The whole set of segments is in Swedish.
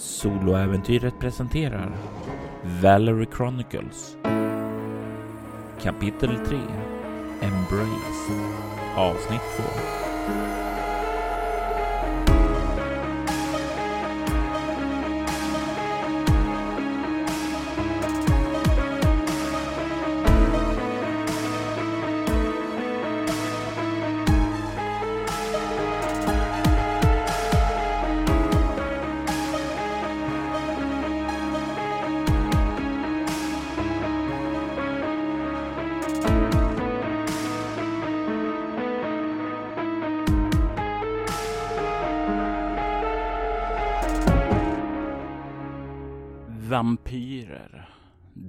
Soloäventyret presenterar Valerie Chronicles Kapitel 3 Embrace Avsnitt 2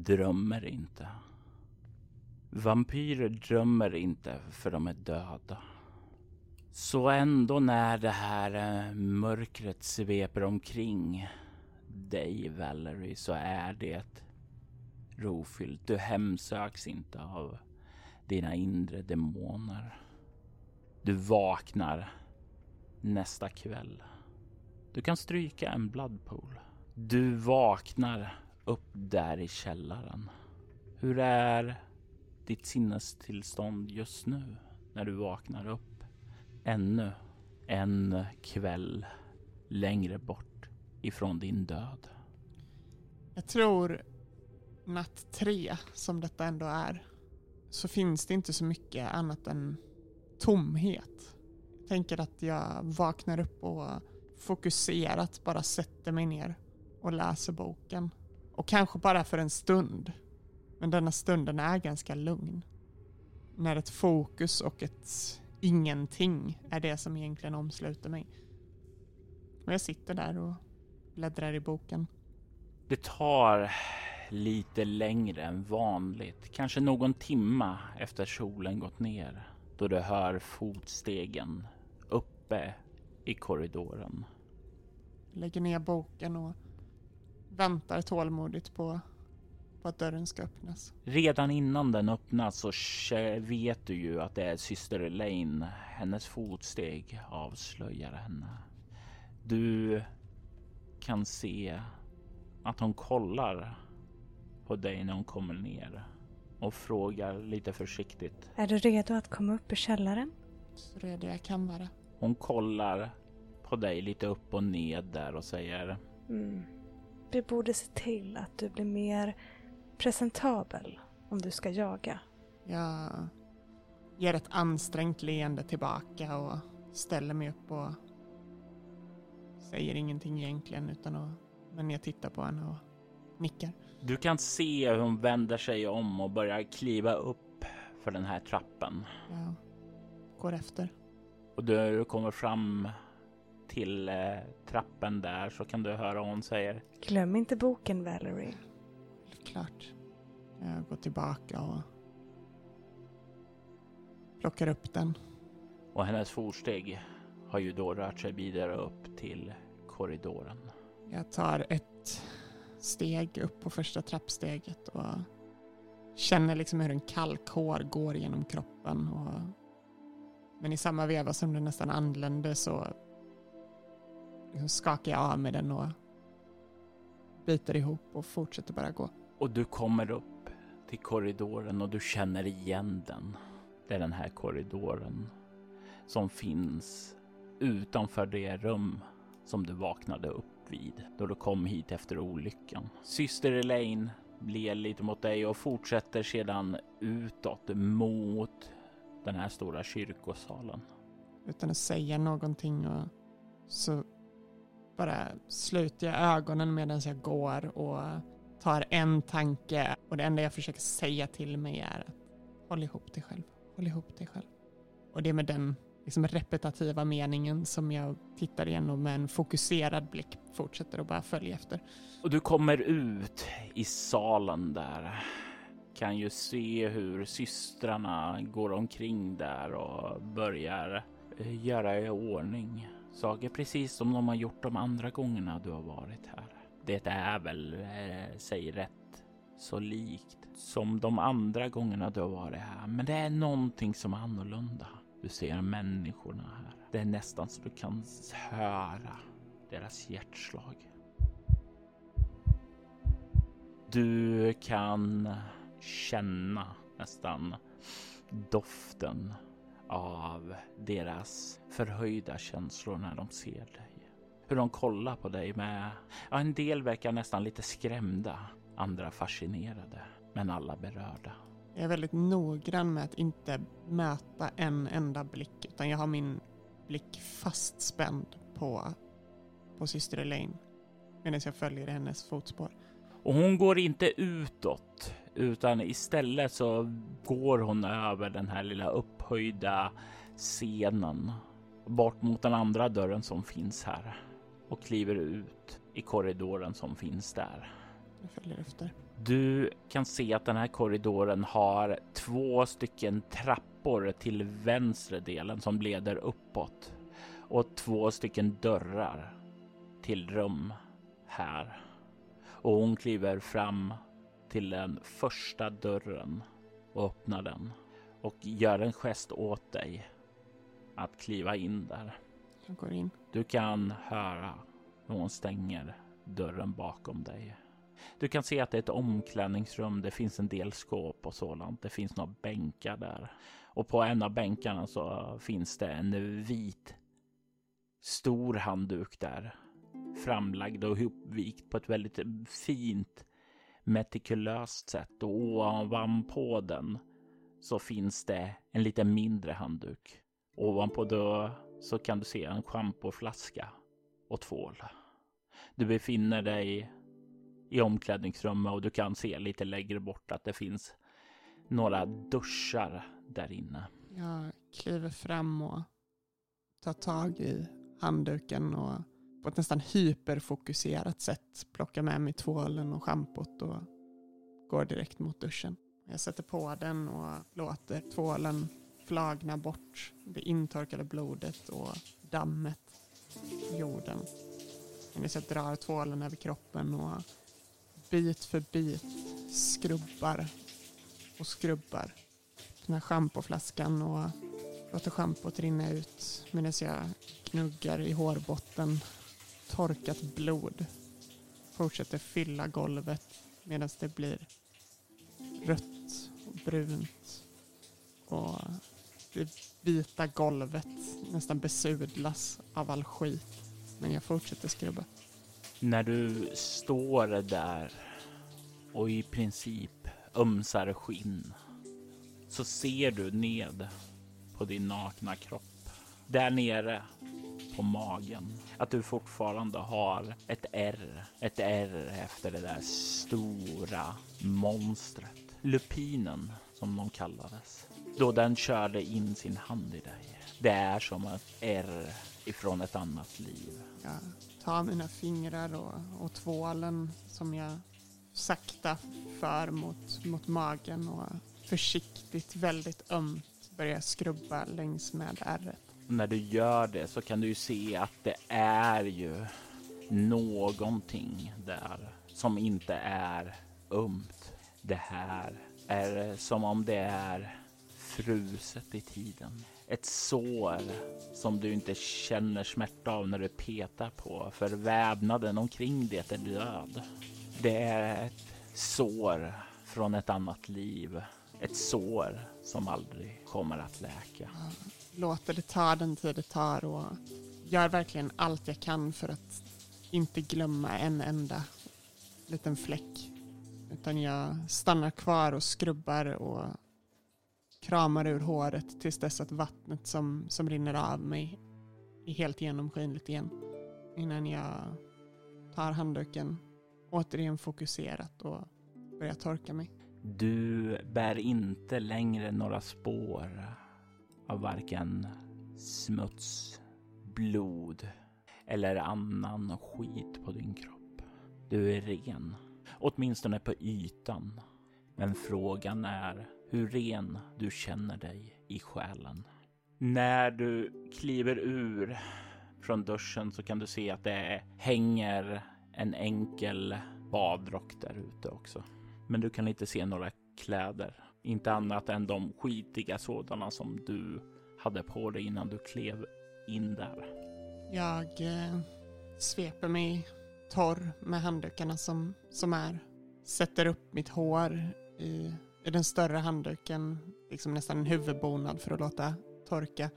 drömmer inte. Vampyrer drömmer inte för de är döda. Så ändå när det här eh, mörkret sveper omkring dig Valerie så är det rofyllt. Du hemsöks inte av dina inre demoner. Du vaknar nästa kväll. Du kan stryka en bloodpool. Du vaknar upp där i källaren. Hur är ditt sinnestillstånd just nu när du vaknar upp? Ännu en kväll längre bort ifrån din död. Jag tror natt tre, som detta ändå är, så finns det inte så mycket annat än tomhet. Jag tänker att jag vaknar upp och fokuserat bara sätter mig ner och läser boken. Och kanske bara för en stund. Men denna stunden är ganska lugn. När ett fokus och ett ingenting är det som egentligen omsluter mig. Och jag sitter där och bläddrar i boken. Det tar lite längre än vanligt, kanske någon timma efter solen gått ner, då du hör fotstegen uppe i korridoren. Jag lägger ner boken och väntar tålmodigt på, på att dörren ska öppnas. Redan innan den öppnas så vet du ju att det är syster Elaine. Hennes fotsteg avslöjar henne. Du kan se att hon kollar på dig när hon kommer ner och frågar lite försiktigt. Är du redo att komma upp ur källaren? Så redo jag kan vara. Hon kollar på dig lite upp och ned där och säger Mm. Vi borde se till att du blir mer presentabel om du ska jaga. Jag ger ett ansträngt leende tillbaka och ställer mig upp och säger ingenting egentligen utan att, men jag tittar på henne och nickar. Du kan se hur hon vänder sig om och börjar kliva upp för den här trappen. Jag går efter. Och du kommer fram till eh, trappen där så kan du höra hon säger Glöm inte boken Valerie. Klart. Jag går tillbaka och plockar upp den. och hennes fotsteg har ju då rört sig vidare upp till korridoren. Jag tar ett steg upp på första trappsteget och känner liksom hur en kalkhår går genom kroppen. Och, men i samma veva som den nästan anländer så liksom skakar jag av med den och biter ihop och fortsätter bara gå. Och du kommer upp till korridoren och du känner igen den. Det är den här korridoren som finns utanför det rum som du vaknade upp vid då du kom hit efter olyckan. Syster Elaine ler lite mot dig och fortsätter sedan utåt mot den här stora kyrkosalen. Utan att säga någonting och så bara sluter jag ögonen medan jag går och tar en tanke och det enda jag försöker säga till mig är att håll ihop dig själv, håll ihop dig själv. Och det är med den liksom repetitiva meningen som jag tittar igenom med en fokuserad blick fortsätter att bara följa efter. Och du kommer ut i salen där. Kan ju se hur systrarna går omkring där och börjar eh, göra i ordning saker precis som de har gjort de andra gångerna du har varit här. Det är väl, eh, säg rätt, så likt som de andra gångerna du har varit här. Men det är någonting som är annorlunda. Du ser människorna här. Det är nästan så du kan höra deras hjärtslag. Du kan känna nästan doften av deras förhöjda känslor när de ser dig. Hur de kollar på dig med, ja en del verkar nästan lite skrämda, andra fascinerade, men alla berörda. Jag är väldigt noggrann med att inte möta en enda blick utan jag har min blick fastspänd på, på syster Elaine medan jag följer hennes fotspår. Och hon går inte utåt utan istället så går hon över den här lilla upphöjda scenen bort mot den andra dörren som finns här och kliver ut i korridoren som finns där. Jag följer efter. Du kan se att den här korridoren har två stycken trappor till vänstra delen som leder uppåt och två stycken dörrar till rum här. Och hon kliver fram till den första dörren och öppnar den och gör en gest åt dig att kliva in där. Jag går in. Du kan höra hur hon stänger dörren bakom dig. Du kan se att det är ett omklädningsrum. Det finns en del skåp och sådant. Det finns några bänkar där och på en av bänkarna så finns det en vit stor handduk där framlagd och ihopvikt på ett väldigt fint metikulöst sätt och ovanpå den så finns det en lite mindre handduk. Ovanpå det så kan du se en schampoflaska och tvål. Du befinner dig i omklädningsrummet och du kan se lite längre bort att det finns några duschar där inne. Jag kliver fram och tar tag i handduken och på ett nästan hyperfokuserat sätt plockar med mig tvålen och schampot och går direkt mot duschen. Jag sätter på den och låter tvålen flagna bort. Det intorkade blodet och dammet i jorden. Medan jag drar tvålen över kroppen och bit för bit skrubbar och skrubbar. Den här schampoflaskan och låter schampot rinna ut medan jag gnuggar i hårbotten. Torkat blod fortsätter fylla golvet medan det blir rött och brunt och det vita golvet nästan besudlas av all skit. Men jag fortsätter skrubba. När du står där och i princip ömsar skinn så ser du ned på din nakna kropp. Där nere på magen. Att du fortfarande har ett R. Ett R efter det där stora monstret. Lupinen som de kallades. Då den körde in sin hand i dig. Det är som ett R ifrån ett annat liv. Jag tar mina fingrar och, och tvålen som jag sakta för mot, mot magen och försiktigt, väldigt ömt börjar skrubba längs med ärret. När du gör det så kan du ju se att det är ju någonting där som inte är ömt. Det här är som om det är fruset i tiden. Ett sår som du inte känner smärta av när du petar på för vävnaden omkring det är död. Det är ett sår från ett annat liv. Ett sår som aldrig kommer att läka. Låter det ta den tid det tar och gör verkligen allt jag kan för att inte glömma en enda liten fläck. Utan jag stannar kvar och skrubbar och kramar ur håret tills dess att vattnet som, som rinner av mig är helt genomskinligt igen. Innan jag tar handduken återigen fokuserat och börjar torka mig. Du bär inte längre några spår av varken smuts, blod eller annan skit på din kropp. Du är ren, åtminstone på ytan. Men frågan är hur ren du känner dig i själen. När du kliver ur från duschen så kan du se att det hänger en enkel badrock där ute också. Men du kan inte se några kläder. Inte annat än de skitiga sådana som du hade på dig innan du klev in där. Jag eh, sveper mig torr med handdukarna som, som är sätter upp mitt hår i, i den större handduken, liksom nästan en huvudbonad för att låta torka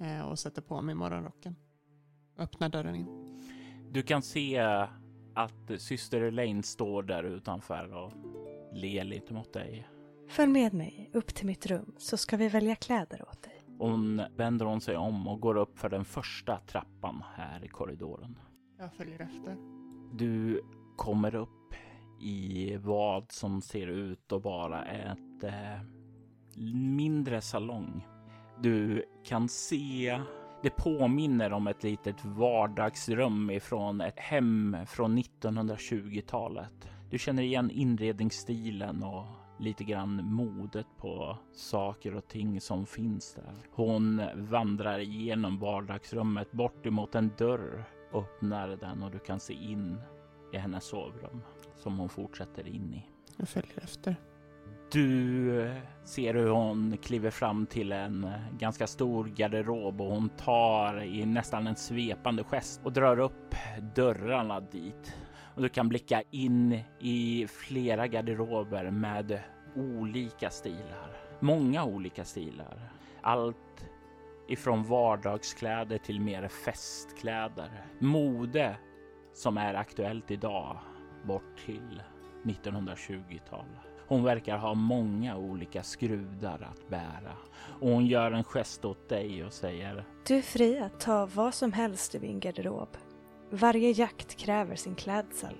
eh, och sätter på mig morgonrocken. Öppnar dörren in. Du kan se att syster Elaine står där utanför och ler lite mot dig. Följ med mig upp till mitt rum så ska vi välja kläder åt dig. Hon vänder hon sig om och går upp för den första trappan här i korridoren. Jag följer efter. Du kommer upp i vad som ser ut att vara ett eh, mindre salong. Du kan se det påminner om ett litet vardagsrum ifrån ett hem från 1920-talet. Du känner igen inredningsstilen och lite grann modet på saker och ting som finns där. Hon vandrar igenom vardagsrummet bort emot en dörr, öppnar den och du kan se in i hennes sovrum som hon fortsätter in i. Jag följer efter. Du ser hur hon kliver fram till en ganska stor garderob och hon tar i nästan en svepande gest och drar upp dörrarna dit. Och du kan blicka in i flera garderober med olika stilar. Många olika stilar. Allt ifrån vardagskläder till mer festkläder. Mode som är aktuellt idag bort till 1920-tal. Hon verkar ha många olika skrudar att bära och hon gör en gest åt dig och säger Du är fri att ta vad som helst ur min garderob. Varje jakt kräver sin klädsel.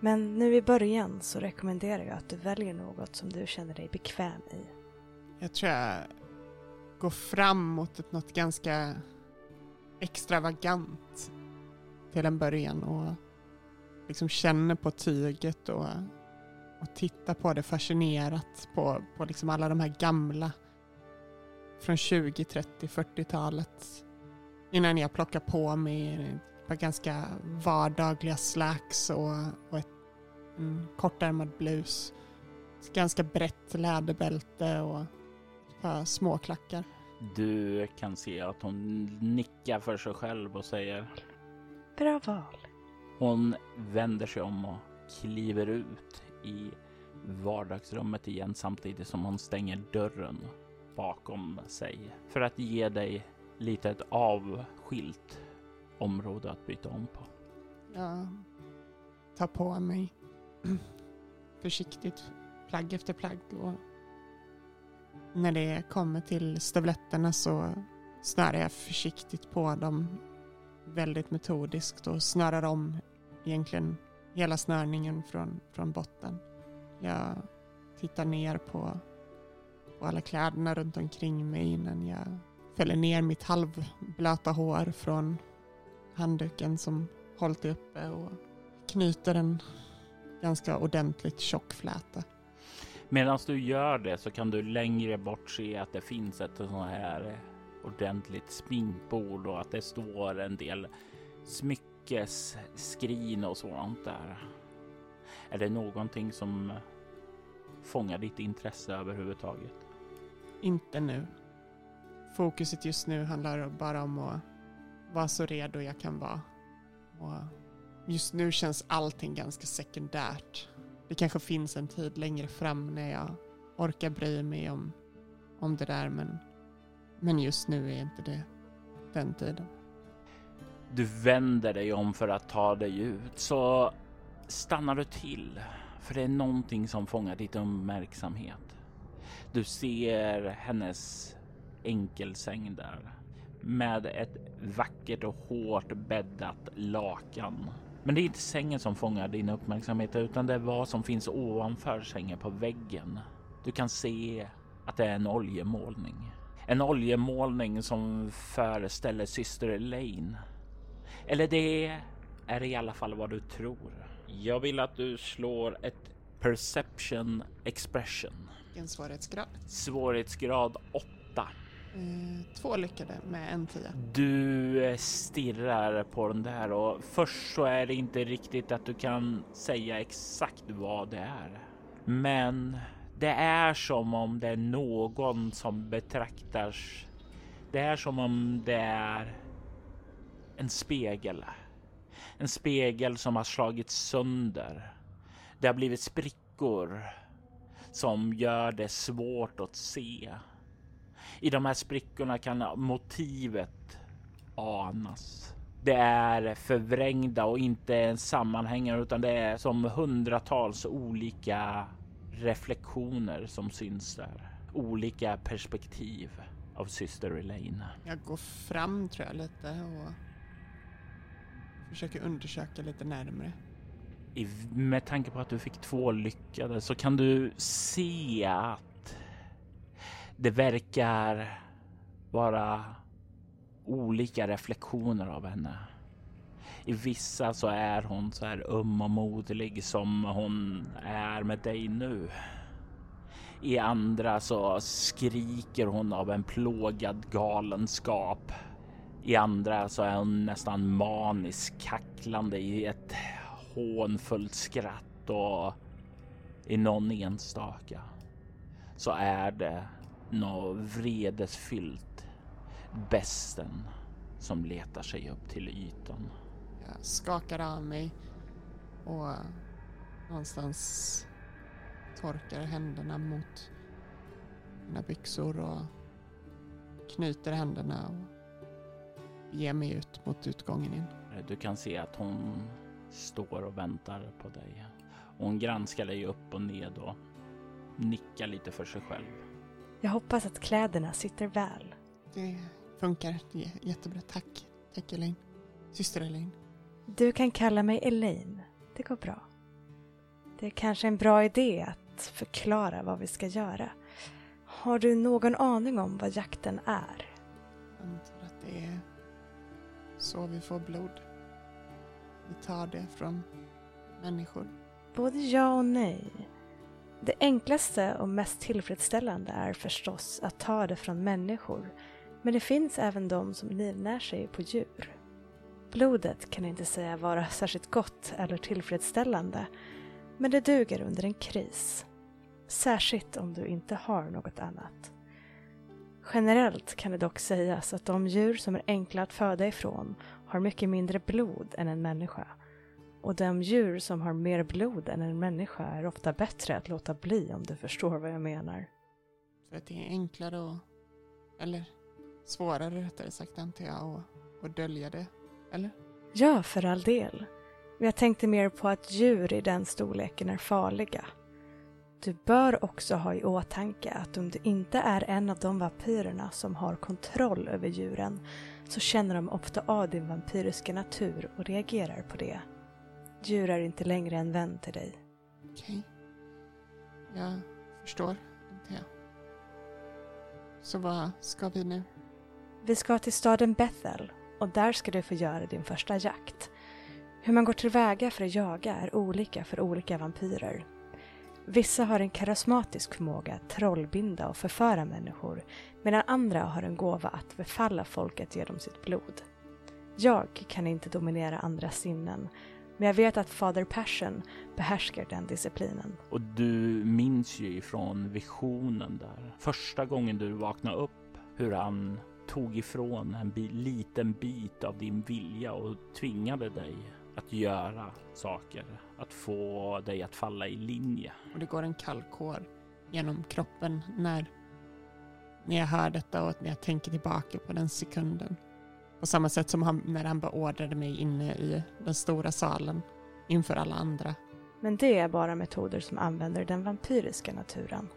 Men nu i början så rekommenderar jag att du väljer något som du känner dig bekväm i. Jag tror jag gå fram mot något ganska extravagant till en början och liksom känner på tyget och, och tittar på det fascinerat på, på liksom alla de här gamla från 20, 30, 40-talet innan jag plockar på mig ett par ganska vardagliga slacks och, och ett, en kortärmad blus. Ett ganska brett läderbälte och par småklackar. Du kan se att hon nickar för sig själv och säger Bra val. Hon vänder sig om och kliver ut i vardagsrummet igen samtidigt som hon stänger dörren bakom sig för att ge dig lite ett avskilt område att byta om på. Jag tar på mig försiktigt plagg efter plagg och när det kommer till stövletterna så snörar jag försiktigt på dem väldigt metodiskt och snörar om egentligen hela snörningen från, från botten. Jag tittar ner på, på alla kläderna runt omkring mig innan jag fäller ner mitt halvblöta hår från handduken som hållit uppe och knyter en ganska ordentligt tjock fläta. Medan du gör det så kan du längre bort se att det finns ett sånt här ordentligt sminkbord och att det står en del smyckesskrin och sådant där. Är det någonting som fångar ditt intresse överhuvudtaget? Inte nu. Fokuset just nu handlar bara om att vara så redo jag kan vara. Och just nu känns allting ganska sekundärt. Det kanske finns en tid längre fram när jag orkar bry mig om, om det där men, men just nu är inte det den tiden. Du vänder dig om för att ta dig ut så stannar du till för det är någonting som fångar ditt uppmärksamhet. Du ser hennes enkelsäng där med ett vackert och hårt bäddat lakan. Men det är inte sängen som fångar din uppmärksamhet utan det är vad som finns ovanför sängen på väggen. Du kan se att det är en oljemålning. En oljemålning som föreställer syster Elaine. Eller det är i alla fall vad du tror. Jag vill att du slår ett perception expression. Vilken svårighetsgrad? Svårighetsgrad 8. Eh, två lyckade med en tia. Du eh, stirrar på den där och först så är det inte riktigt att du kan säga exakt vad det är. Men det är som om det är någon som betraktar. Det är som om det är en spegel. En spegel som har slagits sönder. Det har blivit sprickor som gör det svårt att se. I de här sprickorna kan motivet anas. Det är förvrängda och inte sammanhängande utan det är som hundratals olika reflektioner som syns där. Olika perspektiv av syster Elaine. Jag går fram tror jag lite och försöker undersöka lite närmre. I, med tanke på att du fick två lyckade så kan du se att det verkar vara olika reflektioner av henne. I vissa så är hon så här öm och modlig som hon är med dig nu. I andra så skriker hon av en plågad galenskap. I andra så är hon nästan manisk kacklande i ett hånfullt skratt och i någon enstaka så är det något vredesfyllt besten som letar sig upp till ytan. Jag skakar av mig och någonstans torkar händerna mot mina byxor och knyter händerna och ger mig ut mot utgången in. Du kan se att hon står och väntar på dig. Hon granskar dig upp och ned och nickar lite för sig själv. Jag hoppas att kläderna sitter väl. Det funkar jättebra. Tack. Tack Elaine. Syster Elaine. Du kan kalla mig Elaine. Det går bra. Det är kanske en bra idé att förklara vad vi ska göra. Har du någon aning om vad jakten är? Jag antar att det är så vi får blod. Vi tar det från människor. Både ja och nej. Det enklaste och mest tillfredsställande är förstås att ta det från människor. Men det finns även de som livnär sig på djur. Blodet kan inte säga vara särskilt gott eller tillfredsställande. Men det duger under en kris. Särskilt om du inte har något annat. Generellt kan det dock sägas att de djur som är enkla att föda ifrån har mycket mindre blod än en människa. Och de djur som har mer blod än en människa är ofta bättre att låta bli om du förstår vad jag menar. För att det är enklare och, eller svårare rättare sagt antar jag, att, att dölja det, eller? Ja, för all del. Men jag tänkte mer på att djur i den storleken är farliga. Du bör också ha i åtanke att om du inte är en av de vampyrerna som har kontroll över djuren så känner de ofta av din vampyriska natur och reagerar på det. Djur är inte längre en vän till dig. Okej. Jag förstår, jag. Så vad ska vi nu? Vi ska till staden Bethel och där ska du få göra din första jakt. Hur man går tillväga för att jaga är olika för olika vampyrer. Vissa har en karismatisk förmåga att trollbinda och förföra människor medan andra har en gåva att befalla folket genom sitt blod. Jag kan inte dominera andra sinnen men jag vet att Father Passion behärskar den disciplinen. Och du minns ju ifrån visionen där. Första gången du vaknade upp hur han tog ifrån en bi liten bit av din vilja och tvingade dig att göra saker. Att få dig att falla i linje. Och det går en kall kår genom kroppen när, när jag hör detta och när jag tänker tillbaka på den sekunden. På samma sätt som han, när han beordrade mig inne i den stora salen inför alla andra. Men det är bara metoder som använder den vampyriska naturen.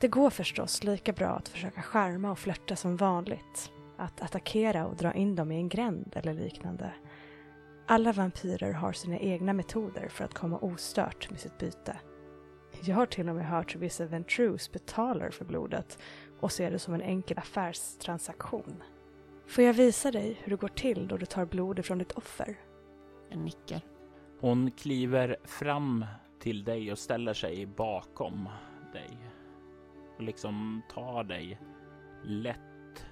Det går förstås lika bra att försöka skärma och flörta som vanligt. Att attackera och dra in dem i en gränd eller liknande. Alla vampyrer har sina egna metoder för att komma ostört med sitt byte. Jag har till och med hört hur vissa Ventrus betalar för blodet och ser det som en enkel affärstransaktion. Får jag visa dig hur det går till då du tar blod ifrån ditt offer? Jag nickar. Hon kliver fram till dig och ställer sig bakom dig. Och liksom tar dig lätt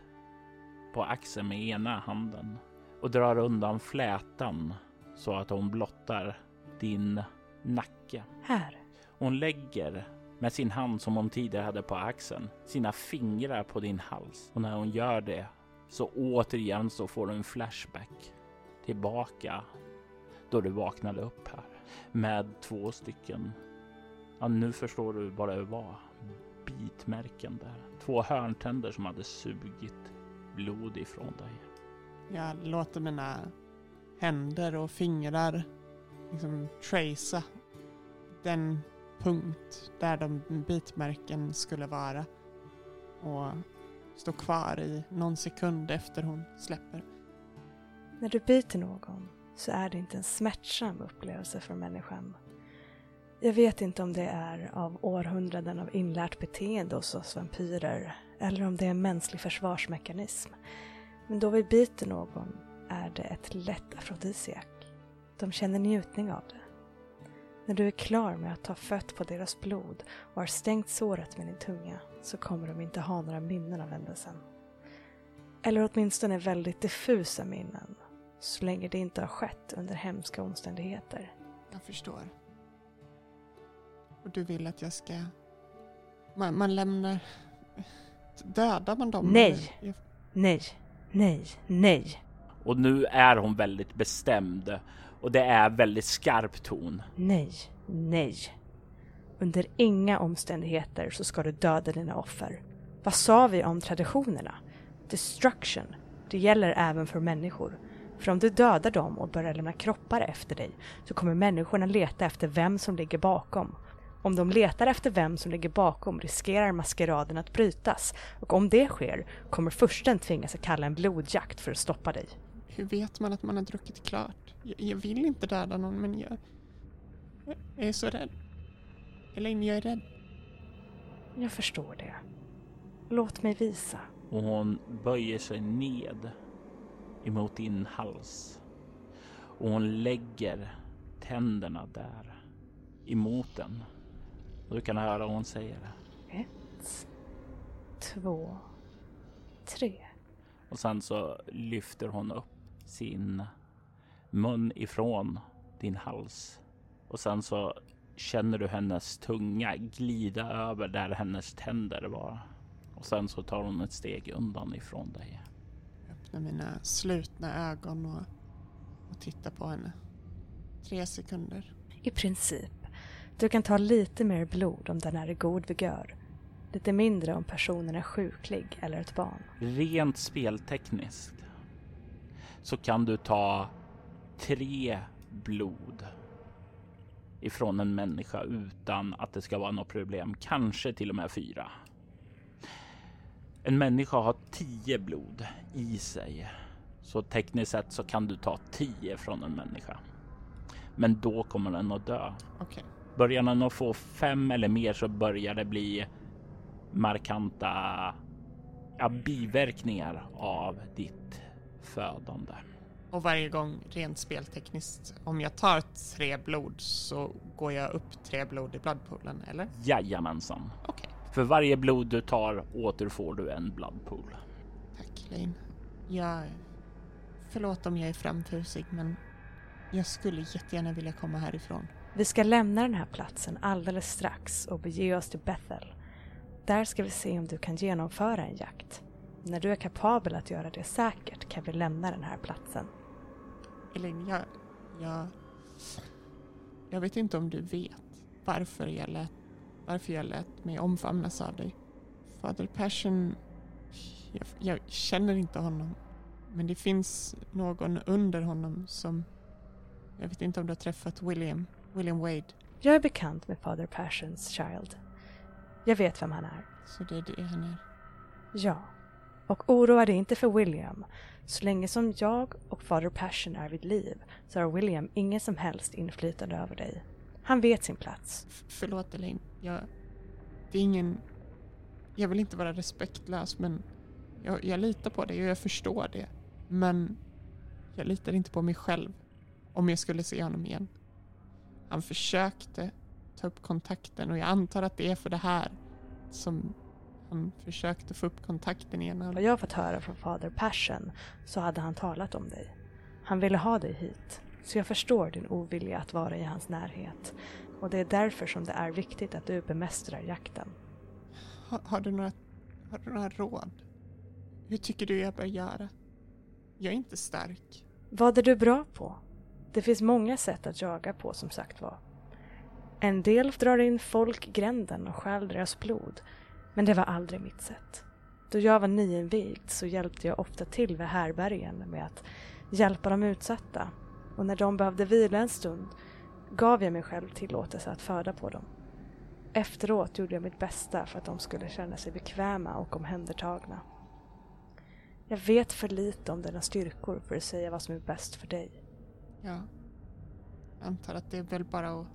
på axeln med ena handen och drar undan flätan så att hon blottar din nacke. Här. Hon lägger med sin hand som hon tidigare hade på axeln sina fingrar på din hals och när hon gör det så återigen så får du en flashback tillbaka då du vaknade upp här med två stycken Ja, nu förstår du vad det var. Bitmärken där. Två hörntänder som hade sugit blod ifrån dig. Jag låter mina händer och fingrar liksom tracea den punkt där de bitmärken skulle vara och stå kvar i någon sekund efter hon släpper. När du biter någon så är det inte en smärtsam upplevelse för människan. Jag vet inte om det är av århundraden av inlärt beteende hos oss vampyrer eller om det är en mänsklig försvarsmekanism. Men då vi biter någon är det ett lätt afrodisiak. De känner njutning av det. När du är klar med att ta fött på deras blod och har stängt såret med din tunga så kommer de inte ha några minnen av händelsen. Eller åtminstone väldigt diffusa minnen, så länge det inte har skett under hemska omständigheter. Jag förstår. Och du vill att jag ska... Man, man lämnar... Dödar man dem? Nej. Jag... Nej, nej, nej. Och nu är hon väldigt bestämd och det är väldigt skarp ton. Nej, nej. Under inga omständigheter så ska du döda dina offer. Vad sa vi om traditionerna? Destruction. Det gäller även för människor. För om du dödar dem och börjar lämna kroppar efter dig så kommer människorna leta efter vem som ligger bakom. Om de letar efter vem som ligger bakom riskerar maskeraden att brytas och om det sker kommer försten tvingas att kalla en blodjakt för att stoppa dig. Hur vet man att man har druckit klart? Jag, jag vill inte döda någon men jag... Jag är så rädd. Elaine, jag är rädd. Jag förstår det. Låt mig visa. Och hon böjer sig ned emot din hals. Och hon lägger tänderna där emot den. Du kan höra vad hon säger. Ett, två, tre. Och sen så lyfter hon upp sin mun ifrån din hals. Och sen så känner du hennes tunga glida över där hennes tänder var. Och sen så tar hon ett steg undan ifrån dig. Jag öppnar mina slutna ögon och, och tittar på henne. Tre sekunder. I princip. Du kan ta lite mer blod om den är i god vigör. Lite mindre om personen är sjuklig eller ett barn. Rent speltekniskt så kan du ta tre blod ifrån en människa utan att det ska vara något problem. Kanske till och med fyra. En människa har tio blod i sig. Så tekniskt sett så kan du ta tio från en människa. Men då kommer den att dö. Okej. Börjar den att få fem eller mer så börjar det bli markanta ja, biverkningar av ditt födande. Och varje gång rent speltekniskt, om jag tar tre blod så går jag upp tre blod i bloodpoolen, eller? Jajamensan. Okej. För varje blod du tar återfår du en bloodpool. Tack Lane. Jag... Förlåt om jag är framfusig men jag skulle jättegärna vilja komma härifrån. Vi ska lämna den här platsen alldeles strax och bege oss till Bethel. Där ska vi se om du kan genomföra en jakt. När du är kapabel att göra det säkert kan vi lämna den här platsen. Elaine, jag... Jag... Jag vet inte om du vet varför jag lät, varför jag lät mig omfamnas av dig. Father Passion... Jag, jag känner inte honom. Men det finns någon under honom som... Jag vet inte om du har träffat William. William Wade. Jag är bekant med Father Passions Child. Jag vet vem han är. Så det är det han är. Ja. Och oroa dig inte för William. Så länge som jag och Father Passion är vid liv så har William ingen som helst inflytande över dig. Han vet sin plats. Förlåt Elaine. Jag... Det är ingen... Jag vill inte vara respektlös men jag, jag litar på dig och jag förstår det. Men jag litar inte på mig själv om jag skulle se honom igen. Han försökte ta upp kontakten och jag antar att det är för det här som han försökte få upp kontakten igen. Vad jag har fått höra från Father Passion så hade han talat om dig. Han ville ha dig hit. Så jag förstår din ovilja att vara i hans närhet. Och det är därför som det är viktigt att du bemästrar jakten. Har, har, du några, har du några råd? Hur tycker du jag bör göra? Jag är inte stark. Vad är du bra på? Det finns många sätt att jaga på som sagt var. En del drar in folk i gränden och stjäl deras blod, men det var aldrig mitt sätt. Då jag var nyinvigd så hjälpte jag ofta till vid härbergen med att hjälpa de utsatta och när de behövde vila en stund gav jag mig själv tillåtelse att föda på dem. Efteråt gjorde jag mitt bästa för att de skulle känna sig bekväma och omhändertagna. Jag vet för lite om dina styrkor för att säga vad som är bäst för dig. Ja. Jag antar att det är väl bara att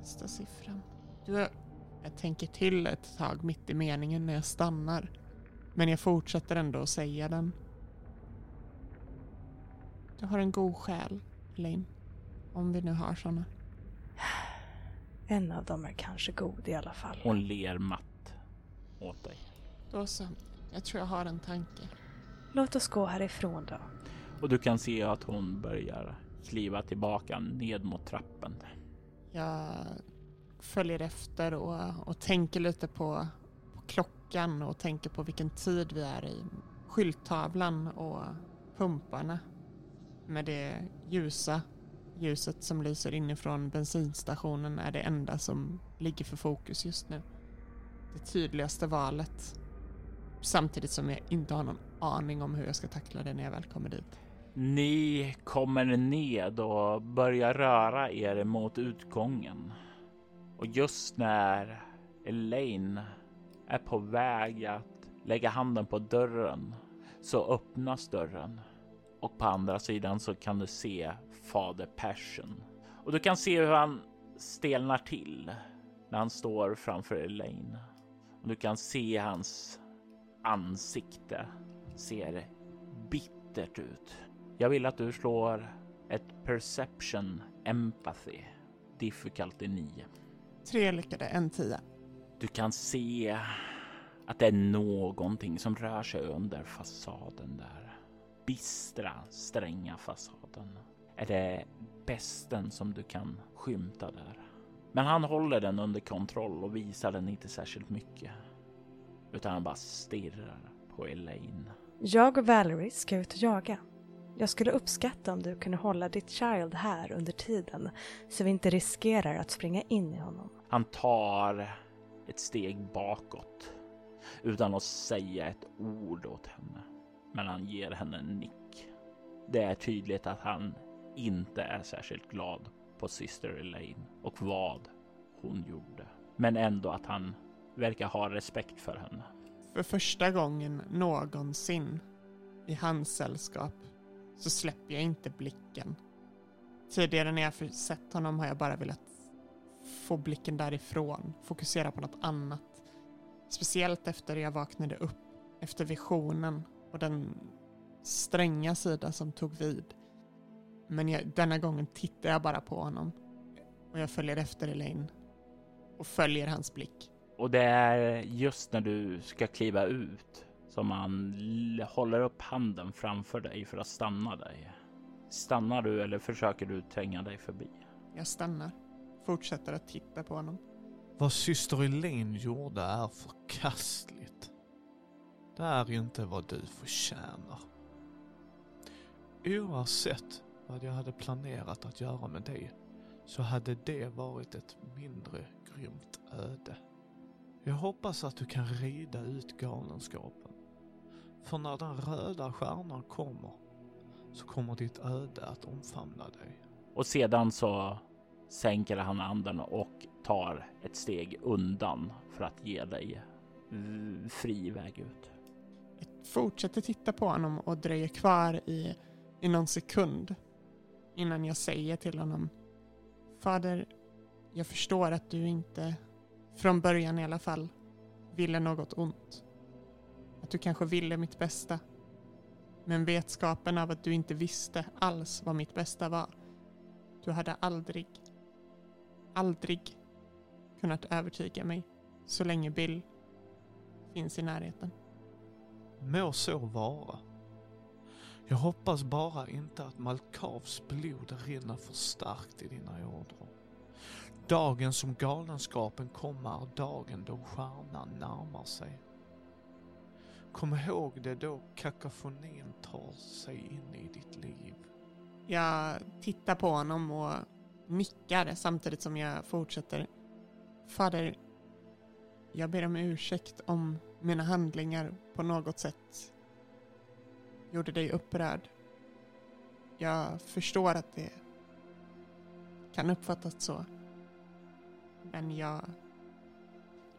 testa siffran. Du, jag tänker till ett tag mitt i meningen när jag stannar. Men jag fortsätter ändå att säga den. Du har en god själ, Elaine. Om vi nu har såna. En av dem är kanske god i alla fall. Hon ler matt åt dig. Då så. Jag tror jag har en tanke. Låt oss gå härifrån då. Och du kan se att hon börjar kliva tillbaka ned mot trappen. Jag följer efter och, och tänker lite på, på klockan och tänker på vilken tid vi är i. Skylttavlan och pumparna med det ljusa ljuset som lyser inifrån bensinstationen är det enda som ligger för fokus just nu. Det tydligaste valet. Samtidigt som jag inte har någon aning om hur jag ska tackla det när jag väl kommer dit. Ni kommer ned och börjar röra er mot utgången. Och just när Elaine är på väg att lägga handen på dörren så öppnas dörren och på andra sidan så kan du se fader Passion och du kan se hur han stelnar till när han står framför Elaine. Och du kan se hans ansikte ser bittert ut. Jag vill att du slår ett perception empathy difficulty 9. Tre lyckade, en tia. Du kan se att det är någonting som rör sig under fasaden där. Bistra, stränga fasaden. Är det besten som du kan skymta där? Men han håller den under kontroll och visar den inte särskilt mycket. Utan han bara stirrar på Elaine. Jag och Valerie ska ut och jaga. Jag skulle uppskatta om du kunde hålla ditt child här under tiden så vi inte riskerar att springa in i honom. Han tar ett steg bakåt utan att säga ett ord åt henne. Men han ger henne en nick. Det är tydligt att han inte är särskilt glad på syster Elaine och vad hon gjorde. Men ändå att han verkar ha respekt för henne. För första gången någonsin i hans sällskap så släpper jag inte blicken. Tidigare när jag sett honom har jag bara velat få blicken därifrån, fokusera på något annat. Speciellt efter jag vaknade upp, efter visionen och den stränga sida som tog vid. Men jag, denna gången tittar jag bara på honom och jag följer efter Elaine och följer hans blick. Och det är just när du ska kliva ut som han håller upp handen framför dig för att stanna dig. Stannar du eller försöker du tränga dig förbi? Jag stannar, fortsätter att titta på honom. Vad syster Elaine gjorde är förkastligt. Det är inte vad du förtjänar. Oavsett vad jag hade planerat att göra med dig så hade det varit ett mindre grymt öde. Jag hoppas att du kan rida ut galenskapen. För när den röda stjärnan kommer så kommer ditt öde att omfamna dig. Och sedan så sänker han handen och tar ett steg undan för att ge dig fri väg ut. Jag fortsätter titta på honom och dröjer kvar i, i någon sekund innan jag säger till honom Fader, jag förstår att du inte, från början i alla fall, ville något ont. Du kanske ville mitt bästa. Men vetskapen av att du inte visste alls vad mitt bästa var. Du hade aldrig, aldrig kunnat övertyga mig så länge Bill finns i närheten. Må så vara. Jag hoppas bara inte att Malkavs blod rinner för starkt i dina ådror. Dagen som galenskapen kommer är dagen då stjärnan närmar sig. Kom ihåg det då kakafonin tar sig in i ditt liv. Jag tittar på honom och nickar samtidigt som jag fortsätter. Fader, jag ber om ursäkt om mina handlingar på något sätt gjorde dig upprörd. Jag förstår att det kan uppfattas så. Men jag,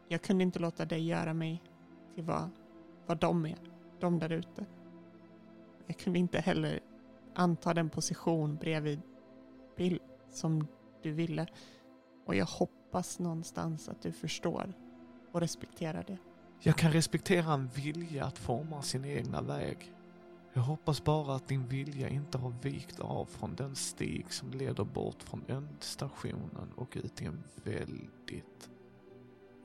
jag kunde inte låta dig göra mig till vad, vad de är, de där ute. Jag kunde inte heller anta den position bredvid Bill som du ville. Och jag hoppas någonstans att du förstår och respekterar det. Jag kan respektera en vilja att forma sin egna väg. Jag hoppas bara att din vilja inte har vikt av från den stig som leder bort från ändstationen och ut i en väldigt,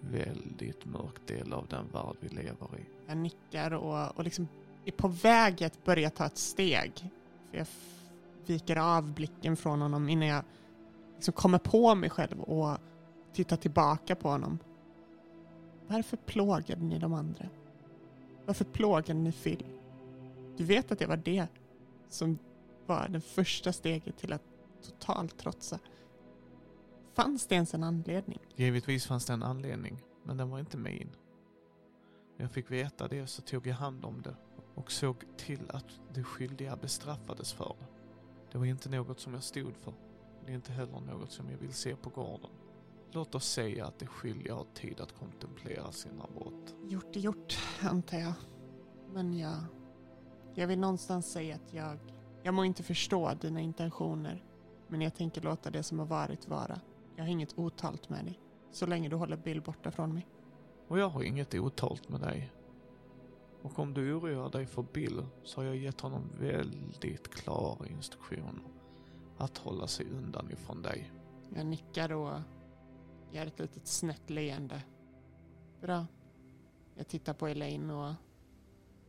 väldigt mörk del av den värld vi lever i. Jag nickar och, och liksom är på väg att börja ta ett steg. För jag viker av blicken från honom innan jag liksom kommer på mig själv och tittar tillbaka på honom. Varför plågade ni de andra? Varför plågade ni Phil? Du vet att det var det som var det första steget till att totalt trotsa. Fanns det ens en anledning? Givetvis fanns det en anledning, men den var inte min. När jag fick veta det så tog jag hand om det och såg till att de skyldiga bestraffades för det. Det var inte något som jag stod för. Det är inte heller något som jag vill se på gården. Låt oss säga att de skyldiga har tid att kontemplera sina brott. Gjort är gjort, antar jag. Men jag... Jag vill någonstans säga att jag... Jag må inte förstå dina intentioner. Men jag tänker låta det som har varit vara. Jag har inget otalt med dig. Så länge du håller Bill borta från mig. Och jag har inget otalt med dig. Och om du oroar dig för Bill så har jag gett honom väldigt klara instruktioner. Att hålla sig undan ifrån dig. Jag nickar och gör ett litet snett leende. Bra. Jag tittar på Elaine och...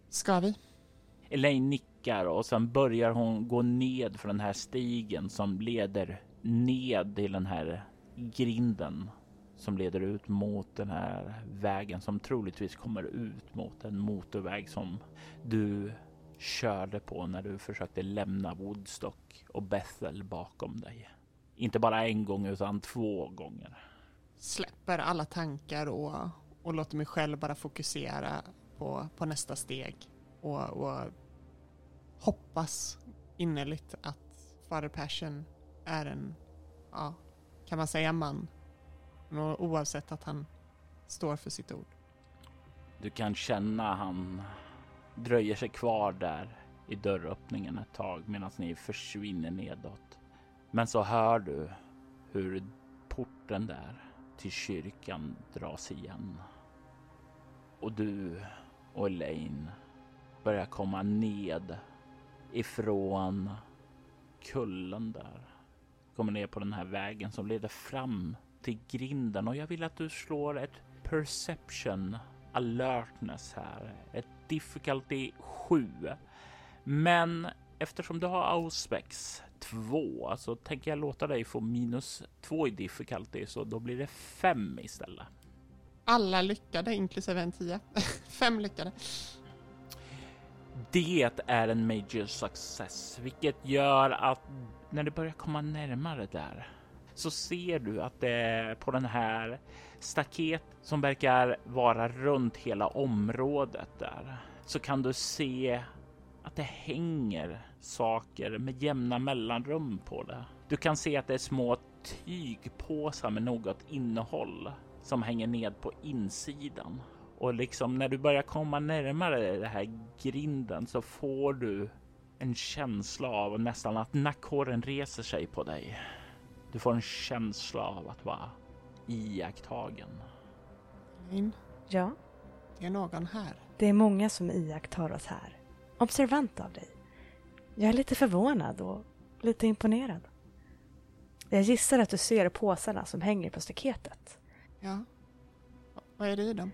Ska vi? Elaine nickar och sen börjar hon gå ned för den här stigen som leder ned till den här grinden som leder ut mot den här vägen som troligtvis kommer ut mot en motorväg som du körde på när du försökte lämna Woodstock och Bethel bakom dig. Inte bara en gång utan två gånger. Släpper alla tankar och, och låter mig själv bara fokusera på, på nästa steg. Och, och hoppas innerligt att Father Passion är en, ja, kan man säga man? Oavsett att han står för sitt ord. Du kan känna han dröjer sig kvar där i dörröppningen ett tag medan ni försvinner nedåt. Men så hör du hur porten där till kyrkan dras igen. Och du och Elaine börjar komma ned ifrån kullen där. Kommer ner på den här vägen som leder fram till grinden och jag vill att du slår ett perception alertness här. Ett difficulty 7. Men eftersom du har auspex 2 så tänker jag låta dig få minus 2 i difficulty så då blir det 5 istället. Alla lyckade inklusive en tia. Fem lyckade. Det är en major success, vilket gör att när du börjar komma närmare där så ser du att det på den här staket som verkar vara runt hela området där så kan du se att det hänger saker med jämna mellanrum på det. Du kan se att det är små tygpåsar med något innehåll som hänger ned på insidan. Och liksom när du börjar komma närmare det här grinden så får du en känsla av nästan att nackhåren reser sig på dig. Du får en känsla av att vara iakttagen. Elaine, Ja, det är någon här. det är många som iakttar oss här. Observant av dig. Jag är lite förvånad och lite imponerad. Jag gissar att du ser påsarna som hänger på staketet. Ja. Va- Vad är det i dem?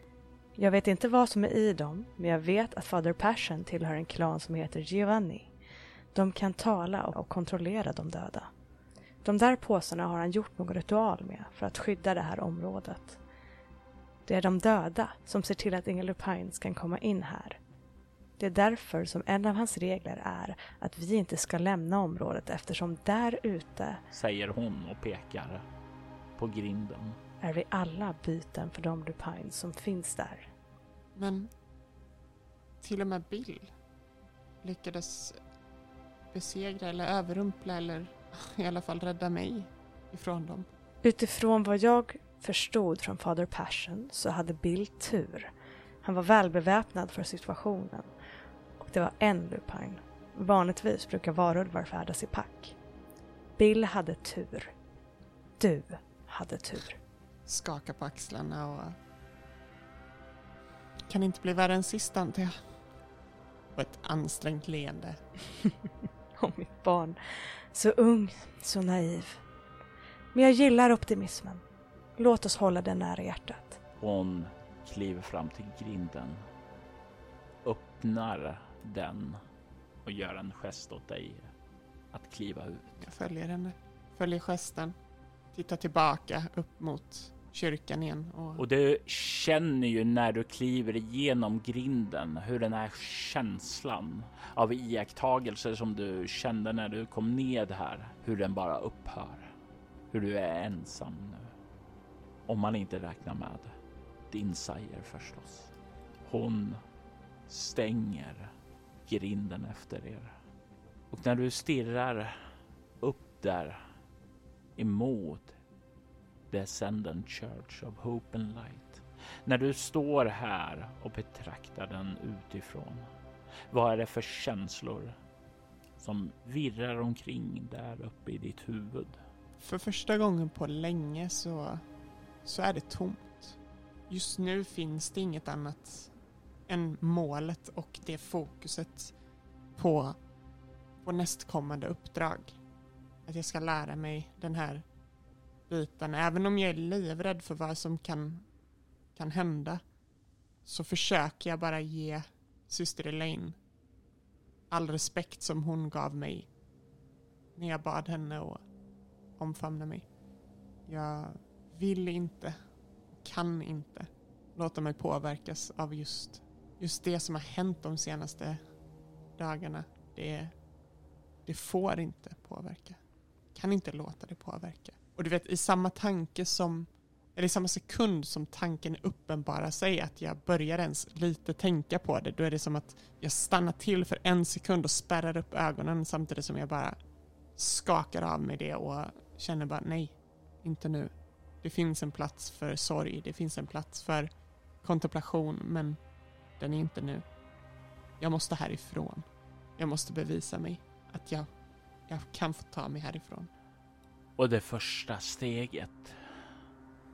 Jag vet inte vad som är i dem, men jag vet att Father Passion tillhör en klan som heter Giovanni. De kan tala och kontrollera de döda. De där påsarna har han gjort någon ritual med för att skydda det här området. Det är de döda som ser till att Ingelup Pines kan komma in här. Det är därför som en av hans regler är att vi inte ska lämna området eftersom där ute, säger hon och pekar på grinden är vi alla byten för de Lupines som finns där. Men till och med Bill lyckades besegra eller överrumpla eller i alla fall rädda mig ifrån dem. Utifrån vad jag förstod från Father Passion så hade Bill tur. Han var välbeväpnad för situationen och det var en lupine. Vanligtvis brukar varulvar färdas i pack. Bill hade tur. Du hade tur. Skaka på axlarna och... Kan inte bli värre än sist antar jag. Och ett ansträngt leende. Åh mitt barn. Så ung, så naiv. Men jag gillar optimismen. Låt oss hålla den nära hjärtat. Hon kliver fram till grinden, öppnar den och gör en gest åt dig att kliva ut. Jag följer henne. Följer gesten. Tittar tillbaka upp mot kyrkan igen. Och, Och du känner ju när du kliver igenom grinden hur den här känslan av iakttagelser som du kände när du kom ned här, hur den bara upphör. Hur du är ensam nu. Om man inte räknar med din Sire förstås. Hon stänger grinden efter er. Och när du stirrar upp där emot The Ascendant Church of Hope and Light. När du står här och betraktar den utifrån. Vad är det för känslor som virrar omkring där uppe i ditt huvud? för första gången på länge så, så är det tomt. Just nu finns det inget annat än målet och det fokuset på, på nästkommande uppdrag. Att jag ska lära mig den här biten. Även om jag är livrädd för vad som kan, kan hända så försöker jag bara ge syster Elaine all respekt som hon gav mig när jag bad henne att omfamna mig. Jag vill inte, kan inte låta mig påverkas av just, just det som har hänt de senaste dagarna. Det, det får inte påverka. Kan inte låta det påverka. Och du vet, i samma tanke som, eller i samma sekund som tanken uppenbarar sig att jag börjar ens lite tänka på det, då är det som att jag stannar till för en sekund och spärrar upp ögonen samtidigt som jag bara skakar av mig det och känner bara nej, inte nu. Det finns en plats för sorg, det finns en plats för kontemplation, men den är inte nu. Jag måste härifrån. Jag måste bevisa mig att jag, jag kan få ta mig härifrån. Och det första steget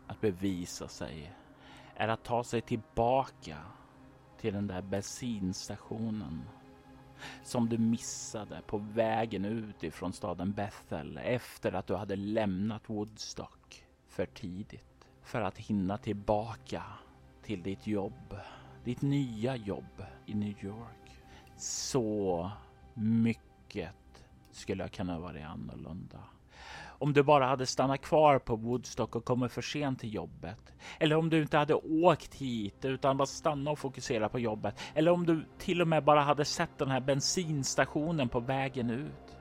att bevisa sig är att ta sig tillbaka till den där bensinstationen som du missade på vägen ut ifrån staden Bethel efter att du hade lämnat Woodstock för tidigt för att hinna tillbaka till ditt jobb, ditt nya jobb i New York. Så mycket skulle kunna vara annorlunda om du bara hade stannat kvar på Woodstock och kommit för sent till jobbet. Eller om du inte hade åkt hit utan bara stannat och fokuserat på jobbet. Eller om du till och med bara hade sett den här bensinstationen på vägen ut.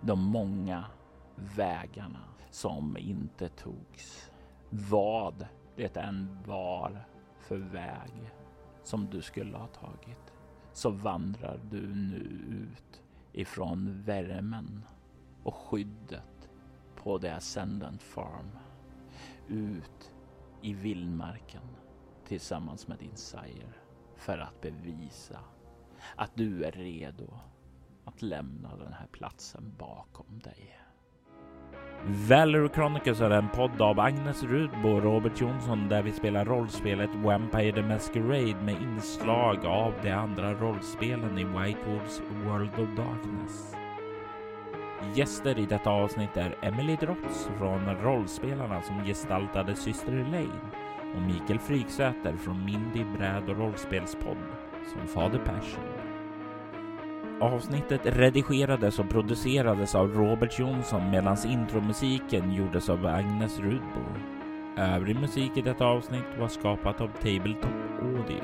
De många vägarna som inte togs. Vad det än var för väg som du skulle ha tagit så vandrar du nu ut ifrån värmen och skyddet på The Ascendant Farm ut i vildmarken tillsammans med din sire för att bevisa att du är redo att lämna den här platsen bakom dig. Valerie Chronicles är en podd av Agnes Rudbo och Robert Jonsson där vi spelar rollspelet Vampire the Masquerade med inslag av de andra rollspelen i Whitewoods World of Darkness. Gäster i detta avsnitt är Emily Drotz från Rollspelarna som gestaltade syster Elaine och Mikael Fryksäter från Mindy bräd och rollspelspodd som Fader Passion. Avsnittet redigerades och producerades av Robert Jonsson medan intromusiken gjordes av Agnes Rudbo. Övrig musik i detta avsnitt var skapat av Tabletop Audio.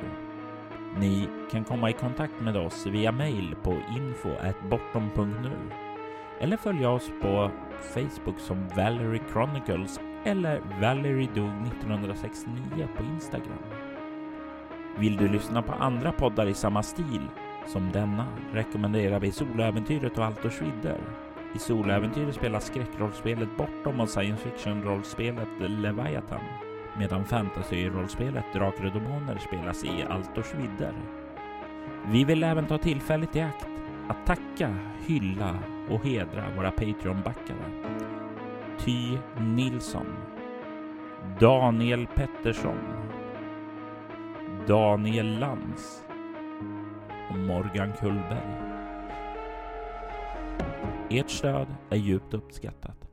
Ni kan komma i kontakt med oss via mail på info.bortom.nu eller följa oss på Facebook som Valerie Chronicles eller Valerie Dog 1969 på Instagram. Vill du lyssna på andra poddar i samma stil som denna rekommenderar vi Soläventyret och Altor Schwidder. I Soläventyret spelas skräckrollspelet Bortom och science fiction-rollspelet Leviathan medan fantasy-rollspelet Drakar och Demoner spelas i Altor Schwidder. Vi vill även ta tillfället i akt att tacka, hylla och hedra våra Patreon-backare. Ty Nilsson Daniel Pettersson Daniel Lantz och Morgan Kullberg. Ert stöd är djupt uppskattat.